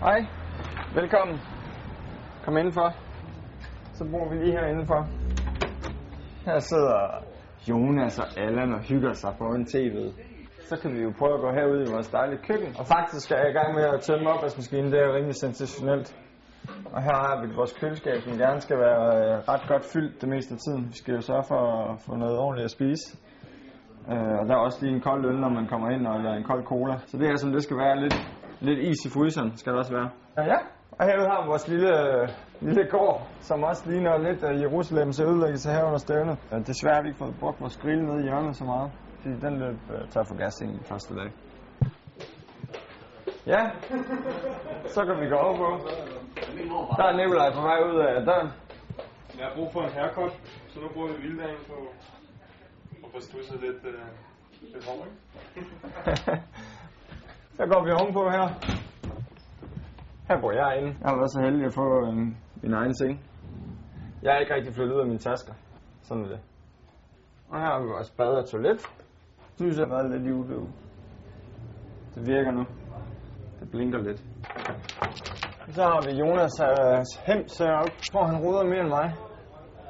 Hej. Velkommen. Kom indenfor. Så bor vi lige her indenfor. Her sidder Jonas og Allan og hygger sig foran tv'et. Så kan vi jo prøve at gå herud i vores dejlige køkken. Og faktisk er jeg i gang med at tømme opvaskemaskinen. Det er jo rimelig sensationelt. Og her har vi vores køleskab, som gerne skal være øh, ret godt fyldt det meste af tiden. Vi skal jo sørge for at få noget ordentligt at spise. Øh, og der er også lige en kold øl, når man kommer ind, eller en kold cola. Så det er som det skal være lidt, lidt is i fryseren, skal det også være. Ja, ja. Og herude har vi vores lille, lille gård, som også ligner lidt af Jerusalems ødelæggelse her under stævnet. Desværre har vi ikke fået brugt vores grill nede i hjørnet så meget, fordi den løb øh, tør for gas ind i første dag. Ja, så kan vi gå over på. Der er Nikolaj på vej ud af døren. Jeg har brug for en haircut, så nu bruger vi vilddagen på at få studset lidt, øh, lidt hår, ikke? Så går vi ovenpå her. Her bor jeg inde. Jeg har været så heldig at få en, min egen seng. Jeg er ikke rigtig flyttet ud af mine tasker. Sådan er det. Og her har vi vores bad og toilet. Lyset har været lidt i udløb. Det virker nu. Det blinker lidt. Så har vi Jonas øh, hems heroppe. Jeg tror, han ruder mere end mig.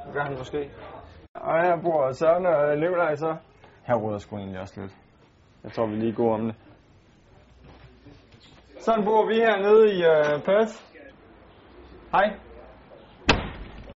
Det gør han måske. Og her bor Søren og Nikolaj så. Her ruder sgu egentlig også lidt. Jeg tror, vi lige går om det. Sådan bor vi hernede i uh, Perth. Hej.